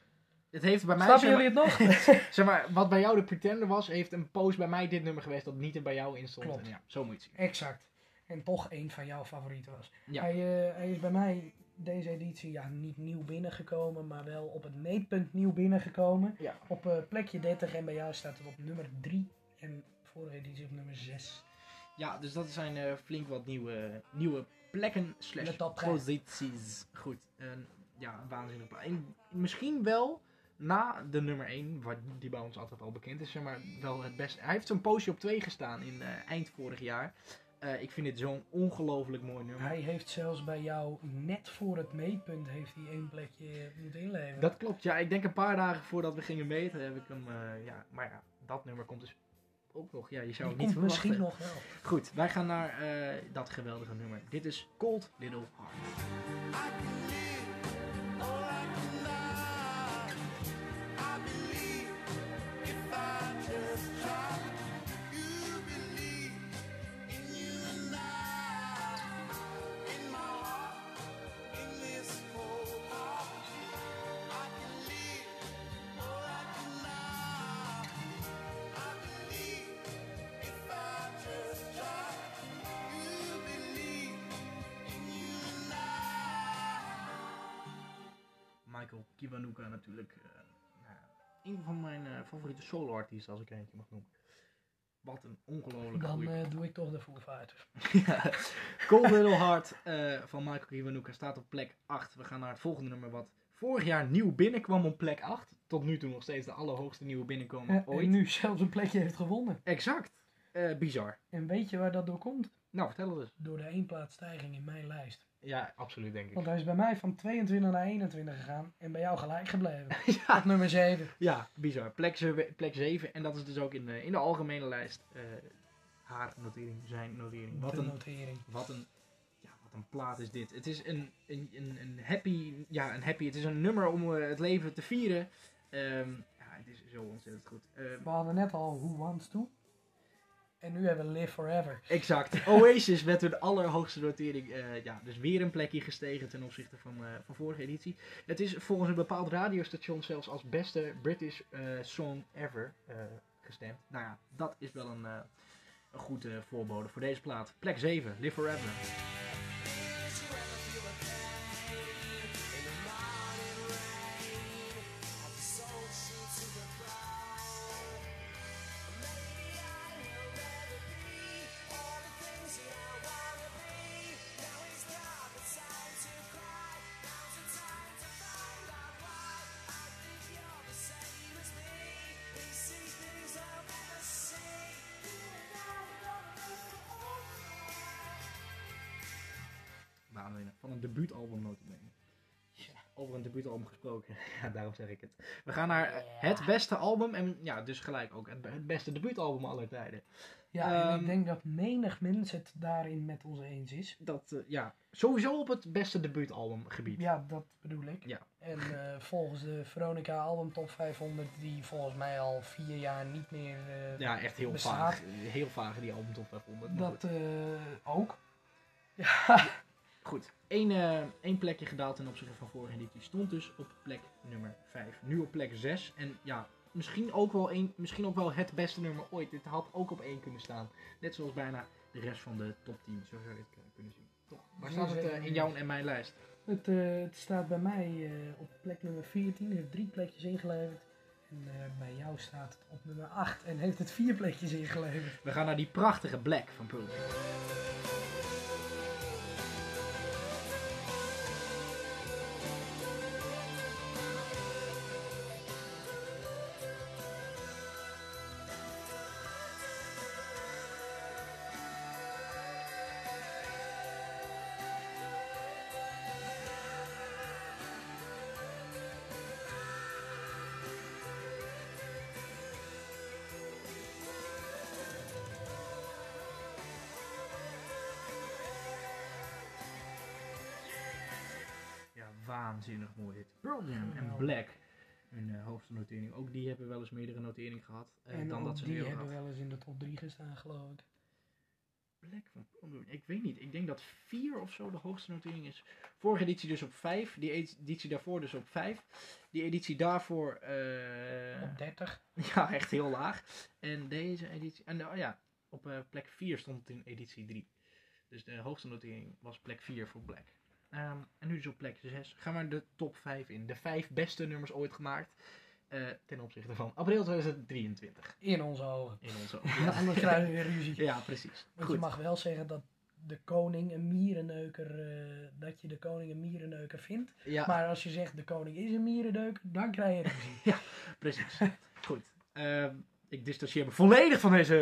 Het heeft bij mij... Snappen jullie maar- het nog? (laughs) Zeg maar, wat bij jou de Pretender was, heeft een post bij mij dit nummer geweest dat niet er bij jou in stond. Klopt. En ja, zo moet je het exact. En toch een van jouw favorieten was. Ja. Hij, eh, hij is bij mij deze editie ja, niet nieuw binnengekomen, maar wel op het meetpunt nieuw binnengekomen. Ja. Op eh, plekje 30 en bij jou staat het op nummer 3 en vorige editie op nummer 6. ja, dus dat zijn eh, flink wat nieuwe, nieuwe plekken slash posities. Goed. En, ja, waanzinnig. En misschien wel na de nummer 1, waar die bij ons altijd al bekend is, maar wel het beste. Hij heeft zo'n poosje op 2 gestaan in eind vorig jaar. Eh, ik vind dit zo'n ongelooflijk mooi nummer. Hij heeft zelfs bij jou net voor het meetpunt heeft hij één plekje moeten inleveren. Dat klopt, ja. Ik denk een paar dagen voordat we gingen meten heb ik hem, eh, ja. Maar ja, dat nummer komt dus ook nog. Ja, je zou Die het niet komt verwachten. misschien nog wel. Goed, wij gaan naar eh, dat geweldige nummer. Dit is Cold Little Heart. Michael Kiwanuka natuurlijk. eh, nou, een van mijn eh, favoriete solo-artiesten, als ik er eentje mag noemen. Wat een ongelooflijk Dan eh, doe ik toch de Foo Fighters. (laughs) Ja. Cold Little Heart van Michael Kiwanuka staat op plek 8. We gaan naar het volgende nummer wat vorig jaar nieuw binnenkwam op plek 8. Tot nu toe nog steeds de allerhoogste nieuwe binnenkomen ooit. en nu zelfs een plekje heeft gewonnen. Exact. Bizar. En weet je waar dat door komt? Nou, vertel het eens. Door de éénplaatsstijging in mijn lijst. Ja, absoluut denk ik. Want hij is bij mij van 22 naar 21 gegaan en bij jou gelijk gebleven. (laughs) ja, Op nummer 7. ja, bizar. Plek, zeven- plek 7. En dat is dus ook in de, in de algemene lijst eh, haar notering, zijn notering. Wat de een, notering. wat een, ja, wat een plaat is dit. Het is een, een, een, een happy, ja, een happy. Het is een nummer om eh, het leven te vieren. Ehm, ja, het is zo ontzettend goed. Ehm, We hadden net al Who Wants To. En nu hebben we Live Forever. Exact. Oasis met hun allerhoogste notering. eh, ja, dus weer een plekje gestegen ten opzichte van, eh, van vorige editie. Het is volgens een bepaald radiostation zelfs als beste British eh, song ever gestemd. Nou ja, dat is wel een, een goed voorbode voor deze plaat. Plek 7, Live Forever. Debuutalbum notabene. Over een debuutalbum gesproken. (laughs) ja, daarom zeg ik het. We gaan naar het beste album. En ja, dus gelijk ook het, het beste debuutalbum aller tijden. Ja, en Ehm, ik denk dat menig mens het daarin met ons eens is. Dat, eh, ja, sowieso op het beste debuutalbumgebied. Ja, dat bedoel ik. Ja. En eh, volgens de Veronica Album Top 500, die volgens mij al vier jaar niet meer eh, Ja, echt heel bestaat. vaag. Heel vaag die album top 500. maar Dat eh, ook. (laughs) Goed, Eén, eh, één plekje gedaald ten opzichte van vorige editie. Stond dus op plek nummer 5. Nu op plek 6. En ja, misschien ook, wel één, misschien ook wel het beste nummer ooit. Dit had ook op 1 kunnen staan. Net zoals bijna de rest van de top 10. Zo zou je het eh, kunnen zien. Toch? Waar staat het eh, in jouw en mijn lijst? Het, het staat bij mij op plek nummer 14, heeft drie plekjes ingeleverd. En bij jou staat het op nummer 8 en heeft het vier plekjes ingeleverd. We gaan naar die prachtige Black van Pearl waanzinnig mooi dit. Pearl Jam en. Black. Hun eh, hoogste notering. Ook die hebben wel eens meerdere noteringen gehad. eh, en dan ook dat ze die hebben wel eens in de top 3 gestaan, geloof ik. Black van Pearl Jam. Ik weet niet. Ik denk dat 4 of zo de hoogste notering is. Vorige editie dus op 5. Die editie daarvoor dus op 5. Die editie daarvoor... eh, Op 30. (laughs) Ja, echt heel laag. En deze editie. En oh ja, op eh, plek 4 stond het in editie 3. Dus de hoogste notering was plek 4 voor Black. Ehm, en nu dus op plek 6 gaan we de top 5 in. De 5 beste nummers ooit gemaakt. eh, ten opzichte van april 2023. In onze ogen. In onze Ja, (laughs) ogen. anders krijgen we weer ruzie. Ja, precies. Want je Goed. mag wel zeggen dat de koning een mierenneuker, eh, dat je de koning een mierenneuker vindt. Ja, Maar als je zegt de koning is een mierenneuker, dan krijg je ruzie. (laughs) precies. Goed. Ehm, ik distancieer me volledig van deze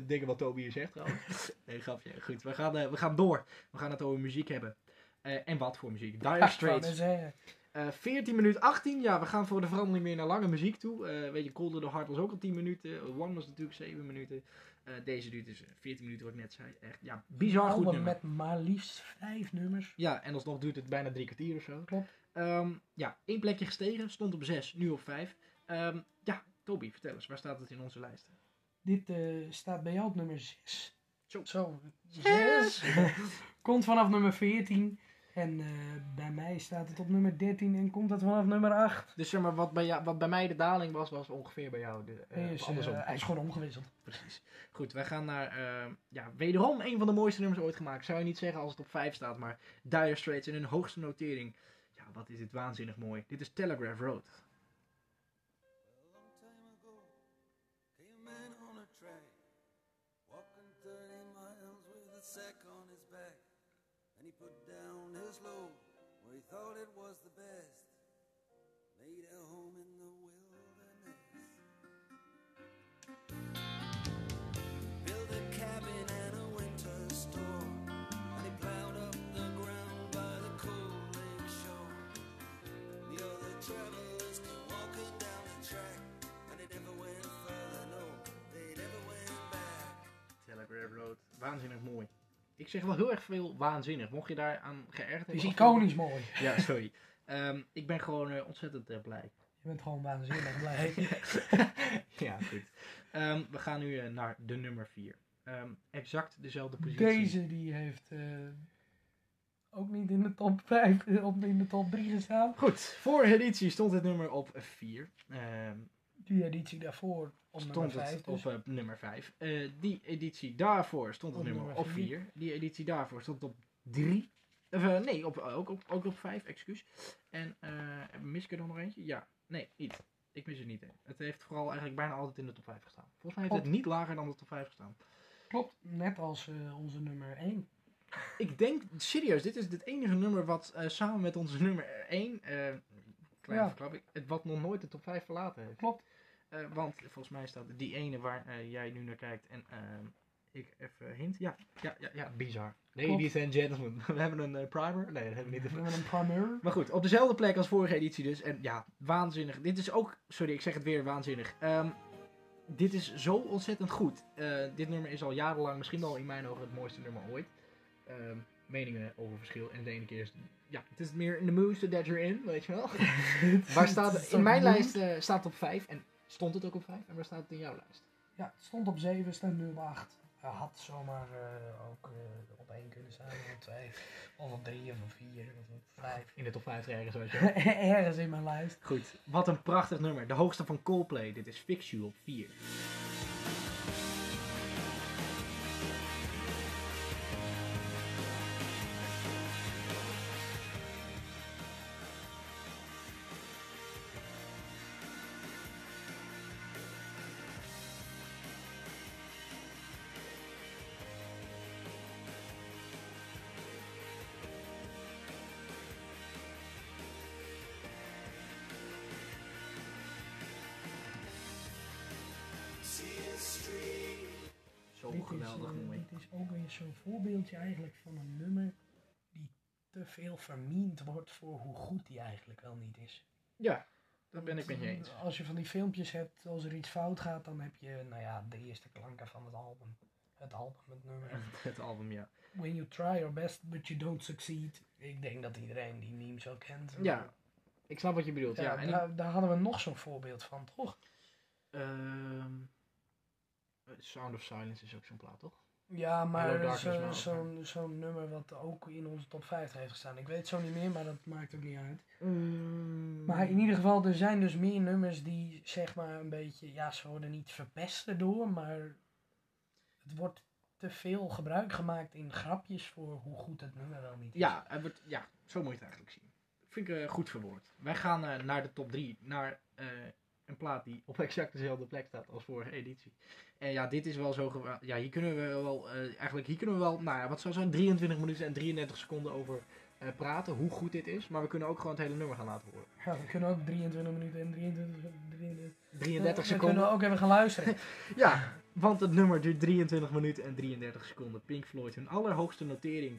eh, dingen wat Toby hier zegt (laughs) nee, grapje. Goed, we gaan, we gaan door. We gaan het over muziek hebben. Eh, en wat voor muziek? Dire Straits. net zeggen. Eh 14 minuten 18. Ja, we gaan voor de verandering meer naar lange muziek toe. Eh, weet je, Colder the Heart was ook al 10 minuten. One was natuurlijk 7 minuten. Eh, deze duurt dus 14 minuten, wat ik net zei. Echt, ja, bizar goed nummer. met maar liefst vijf nummers. Ja, en alsnog duurt het bijna drie kwartier of zo. Klopt. Ehm, ja, één plekje gestegen. Stond op 6, nu op 5. Ehm, ja, Toby, vertel eens. Waar staat het in onze lijst? Dit staat bij jou op nummer 6. Zo. Zo, 6. (laughs) komt vanaf nummer 14. En eh, bij mij staat het op nummer 13 en komt het vanaf nummer 8. Dus zeg maar, wat bij, jou, wat bij mij de daling was, was ongeveer bij jou de, eh, is, andersom. eh, hij is gewoon omgewisseld. Precies. Goed, wij gaan naar, ja, wederom een van de mooiste nummers ooit gemaakt. Zou je niet zeggen als het op 5 staat, maar Dire Straits in hun hoogste notering. Ja, wat is dit waanzinnig mooi. Dit is Telegraph Road. Down his load where he thought it was the best, made a home in the wilderness. A cabin and a winter store, and he plowed up the ground by the cold lake shore. The other travelers came walking down the track, and never went further, no, they never went back. Telegraph Road. Waanzinnig mooi. Ik zeg wel heel erg veel waanzinnig. Mocht je daar aan geërgerd Het is hebben. iconisch mooi. (laughs) Ja, sorry. Ehm, ik ben gewoon eh, ontzettend eh, blij. Je bent gewoon waanzinnig blij. (laughs) (laughs) ja, goed. Ehm, we gaan nu eh, naar de nummer 4. exact dezelfde positie. Deze die heeft ook niet in de top 5, op in de top 3 gestaan. Goed, vorige editie stond het nummer op 4. Die editie daarvoor op nummer stond 5. het Dus. op eh, nummer 5. die editie daarvoor stond het Op nummer nummer op vier. 4. Die editie daarvoor stond op 3. Of, eh, nee, op, ook, op, ook op 5, excuus. En eh, mis ik er dan nog eentje? Ja, nee, niet. Ik mis er niet één. Het heeft vooral eigenlijk bijna altijd in de top 5 gestaan. Volgens mij heeft het niet lager dan de top 5 gestaan. Klopt, net als eh, onze nummer 1. Ik denk, serieus, dit is het enige nummer wat eh, samen met onze nummer 1, eh kleine Ja. verklapping, het wat nog nooit de top 5 verlaten heeft. Klopt. Eh, want volgens mij staat die ene waar eh, jij nu naar kijkt en ehm, ik even hint. Ja, ja, ja, ja bizar. Ladies and gentlemen, we hebben een eh, primer. Nee, dat hebben we We niet. hebben een primeur. Maar goed, op dezelfde plek als vorige editie dus. En ja, waanzinnig. Dit is ook, sorry, ik zeg het weer, waanzinnig. Ehm, dit is zo ontzettend goed. Eh, dit nummer is al jarenlang, misschien wel in mijn ogen, het mooiste nummer ooit. Ehm, meningen over verschil. En de ene keer is, ja, het is meer in the mood that you're in, weet je wel. (laughs) waar staat? In mijn lijst eh, staat het op 5 en stond het ook op 5. En waar staat het in jouw lijst? Ja, het stond op 7, staat nu op 8. Hij had zomaar eh, ook eh, op 1 kunnen staan, of op 2, of op 3, of op 4, of op 5. In de top 5 ergens, weet je wel. (laughs) Ergens in mijn lijst. Goed, wat een prachtig nummer. De hoogste van Coldplay. Dit is Fix You op 4. Zo'n voorbeeldje eigenlijk van een nummer die te veel vermiend wordt voor hoe goed die eigenlijk wel niet is. Ja, dat ben ik met je eens. Als je van die filmpjes hebt, als er iets fout gaat, dan heb je, nou ja, de eerste klanken van het album. Het album, het nummer. (laughs) Het album, ja. When you try your best, but you don't succeed. Ik denk dat iedereen die meme zo kent. Ja, ik snap wat je bedoelt. Ja, Ja, en daar hadden we nog zo'n voorbeeld van, toch? Ehm, Sound of Silence is ook zo'n plaat, toch? Ja, maar zo- ook, zo'n zo'n nummer wat ook in onze top 50 heeft gestaan. Ik weet het zo niet meer, maar dat maakt ook niet uit. Mm. Maar in ieder geval, er zijn dus meer nummers die zeg maar een beetje, ja, ze worden niet verpest erdoor, maar het wordt te veel gebruik gemaakt in grapjes voor hoe goed het nummer wel niet is. Ja, het wordt, ja, zo moet je het eigenlijk zien. Vind ik eh, goed verwoord. Wij gaan eh, naar de top 3. Naar eh, een plaat die op exact dezelfde plek staat als vorige editie. En ja, dit is wel zo... Ja, hier kunnen we wel... eh, eigenlijk, hier kunnen we wel... Nou ja, wat zou zijn 23 minuten en 33 seconden over eh, praten. Hoe goed dit is. Maar we kunnen ook gewoon het hele nummer gaan laten horen. Ja, we kunnen ook 23 minuten en 23, 23 33 we seconden. kunnen ook even gaan luisteren. (laughs) Ja, want het nummer duurt 23 minuten en 33 seconden. Pink Floyd, hun allerhoogste notering.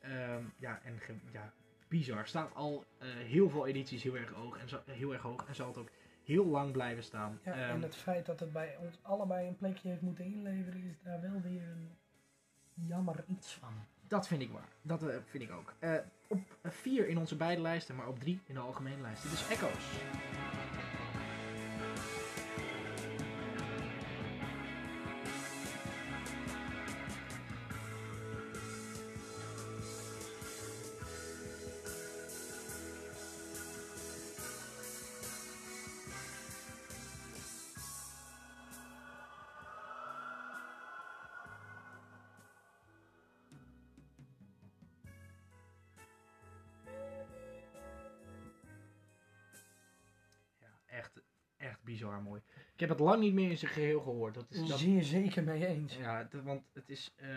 Ehm, ja, en ja, bizar. Staat al eh, heel veel edities heel erg hoog en, zo, heel erg hoog en zal het ook heel lang blijven staan. Ja, Ehm, en het feit dat het bij ons allebei een plekje heeft moeten inleveren, is daar wel weer een jammer iets van. Dat vind ik waar. Dat eh, vind ik ook. Eh, op 4 in onze beide lijsten, maar op 3 in de algemene lijst. Dit is Echoes. Bizar mooi. Ik heb het lang niet meer in zijn geheel gehoord. Dat is, dat, Zeer zeker mee eens. ja, want het is, eh,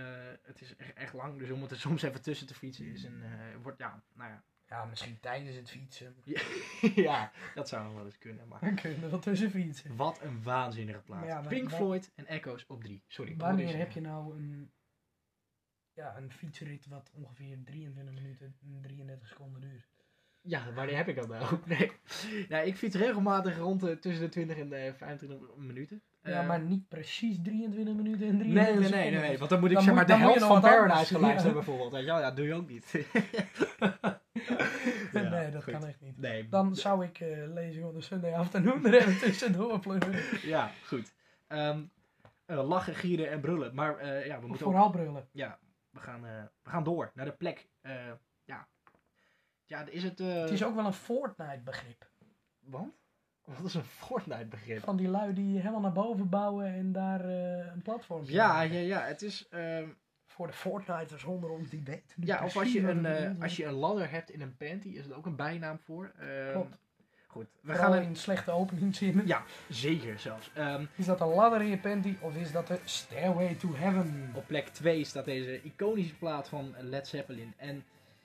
het is echt, echt lang, dus om het er soms even tussen te fietsen is een, eh, wordt, ja, nou ja. Ja, misschien tijdens het fietsen. (laughs) ja, dat zou wel eens kunnen, maar Dan kun je er wel tussen fietsen. wat een waanzinnige plaat. Maar ja, maar Pink Floyd en Echoes op drie. Sorry. Wanneer heb je nou een, ja, een fietsrit wat ongeveer 23 minuten en 33 seconden duurt? Ja, wanneer heb ik dat nou? (laughs) Nee. nou, ik fiets regelmatig rond de, tussen de 20 en de 25 minuten. ja, Eh, maar niet precies 23 minuten en Nee, 33 nee, nee, seconden. nee, nee, want dan moet ik Dan zeg moet- maar de dan helft van Paradise geluisterd ja. bijvoorbeeld. Weet je wel? Ja, dat doe je ook niet. (laughs) (laughs) Ja, nee, dat goed. kan echt niet. Nee, Dan zou ik eh Lezing on the Sunday Afternoon er even tussendoor pleuren. ja, goed. Ehm, eh, lachen, gieren en brullen. Maar eh, ja, we moeten ook, Vooral brullen. ja, we gaan, eh, we gaan door naar de plek. Ja. Is het... eh, Het is ook wel een Fortnite begrip. Want? Wat is een Fortnite begrip? Van die lui die helemaal naar boven bouwen en daar eh, een platform Ja, ja, ja. Het is... ehm, Voor de Fortniters onder ons die weten nu Ja, of als je, een, het eh, als je een ladder hebt in een panty, is er ook een bijnaam voor. Ehm, Klopt. Goed, we Vooral gaan in slechte openingszinnen. Ja, zeker zelfs. Ehm, Is dat een ladder in je panty of is dat de Stairway to Heaven? op plek 2 staat deze iconische plaat van Led Zeppelin. En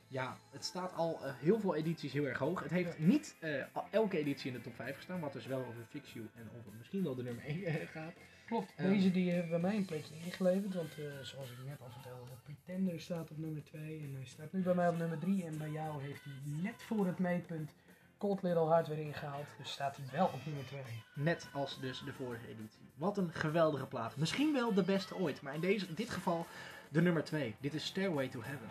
ja, het staat al eh, heel veel edities heel erg hoog. Het heeft niet eh, elke editie in de top 5 gestaan, wat dus wel over Fix You en over misschien wel de nummer 1 gaat. Klopt, Ja. deze die hebben bij mij een plekje ingeleverd. Want eh, zoals ik net al vertelde, Pretender staat op nummer 2 en hij staat nu bij mij op nummer 3. En bij jou heeft hij net voor het meetpunt Cold Little Heart weer ingehaald. Dus staat hij wel op nummer 2. Net als dus de vorige editie. Wat een geweldige plaat. Misschien wel de beste ooit, maar in deze, dit geval de nummer 2. Dit is Stairway to Heaven.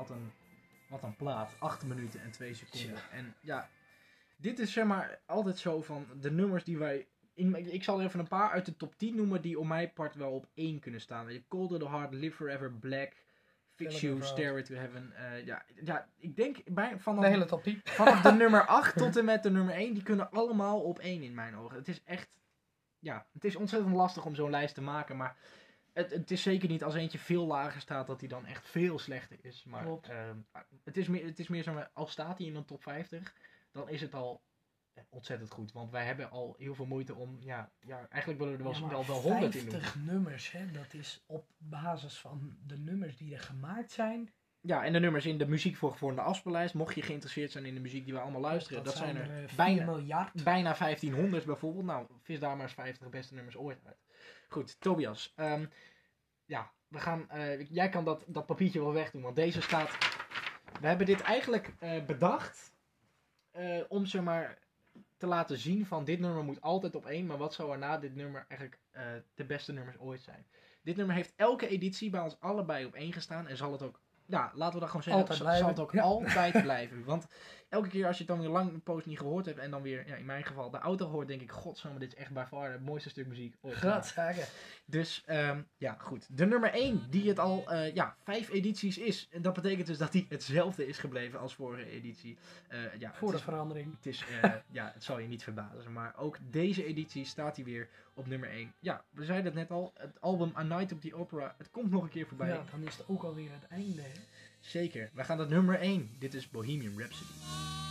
Wat een, wat een plaat. 8 minuten en 2 seconden. En ja, dit is zeg maar altijd zo van de nummers die wij... In, ik zal er even een paar uit de top 10 noemen die op mijn part wel op 1 kunnen staan. Weet je, Cold the Heart, Live Forever, Black, Fix You. Stairway to Heaven. Eh, ja, ja, ik denk bij, vanaf, De hele top 10. (laughs) vanaf de nummer 8 (laughs) tot en met de nummer 1, die kunnen allemaal op 1 in mijn ogen. Het is echt, ja, het is ontzettend lastig om zo'n lijst te maken, maar het, het is zeker niet als eentje veel lager staat dat hij dan echt veel slechter is. Maar ehm, het, is meer, het is meer zo, als staat hij in een top 50, dan is het al eh, ontzettend goed. Want wij hebben al heel veel moeite om, ja, ja eigenlijk willen we er wel, Ja, wel, wel 100 in doen. 50 nummers, hè, dat is op basis van de nummers die er gemaakt zijn. Ja, en de nummers in de muziek voor, de afspeellijst, mocht je geïnteresseerd zijn in de muziek die we allemaal luisteren, dat, zijn er, eh, 4 bijna, miljard. bijna 1500 bijvoorbeeld. Nou, vis daar maar eens 50 beste nummers ooit uit. Goed, Tobias. ehm, ja, we gaan, eh, jij kan dat, dat papiertje wel wegdoen, want deze staat... We hebben dit eigenlijk eh, bedacht eh, om ze maar te laten zien van dit nummer moet altijd op één, maar wat zou er na dit nummer eigenlijk de beste nummers ooit zijn. Dit nummer heeft elke editie bij ons allebei op één gestaan en zal het ook, ja, laten we dat gewoon zeggen, Altijd zal- het ook Ja. altijd (laughs) blijven. Want elke keer als je het dan weer lang een poos niet gehoord hebt en dan weer, ja, in mijn geval, de auto hoort, denk ik, godsamme, dit is echt bij far het mooiste stuk muziek ooit. Dus ehm, ja, goed. De nummer 1, die het al eh, ja, vijf edities is. En dat betekent dus dat die hetzelfde is gebleven als vorige editie. Eh, ja, Voor de is, verandering. het is eh, ja, het zal je niet verbazen. Maar ook deze editie staat hij weer op nummer 1. Ja, we zeiden het net al. Het album A Night of the Opera. Het komt nog een keer voorbij. Ja, dan is het ook alweer het einde. Hè? Zeker. We gaan naar nummer 1. Dit is Bohemian Rhapsody.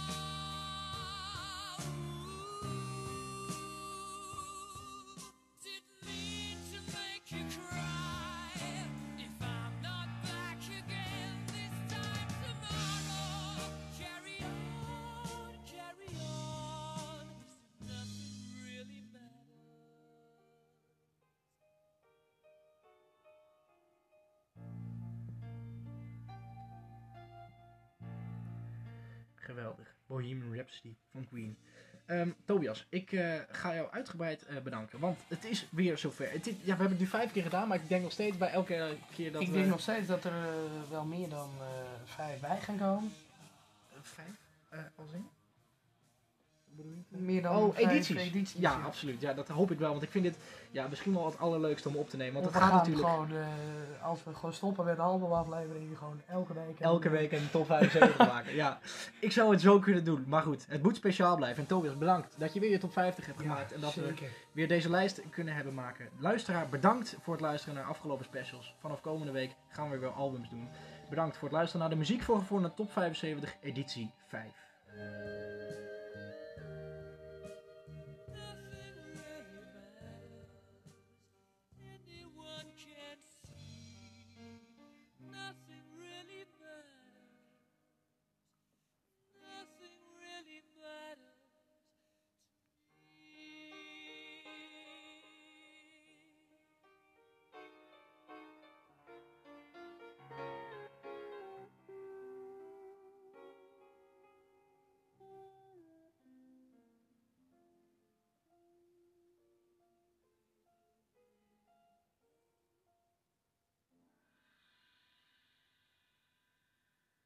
Bohemian Rhapsody van Queen. Ehm, Tobias, ik eh, ga jou uitgebreid eh, bedanken. Want het is weer zover. Het is, ja, we hebben het nu vijf keer gedaan, maar ik denk nog steeds bij elke keer dat ik we... denk nog steeds dat er eh, wel meer dan vijf bij gaan komen. vijf al? Hoe bedoel je? Meer dan Oh, vijf edities. edities, ja, ja. absoluut. Ja, dat hoop ik wel. Want ik vind dit ja, misschien wel het allerleukste om op te nemen. Want het gaat natuurlijk gewoon, eh, als we gewoon stoppen met de albumaflevering, gewoon elke week. elke week een top 75 (laughs) maken. Ja, ik zou het zo kunnen doen. Maar goed, het moet speciaal blijven. En Tobias, bedankt dat je weer je top 50 hebt gemaakt. en dat we weer deze lijst kunnen hebben maken. Luisteraar, bedankt voor het luisteren naar afgelopen specials. Vanaf komende week gaan we weer albums doen. Bedankt voor het luisteren naar de muziek voor gevonden top 75 editie 5.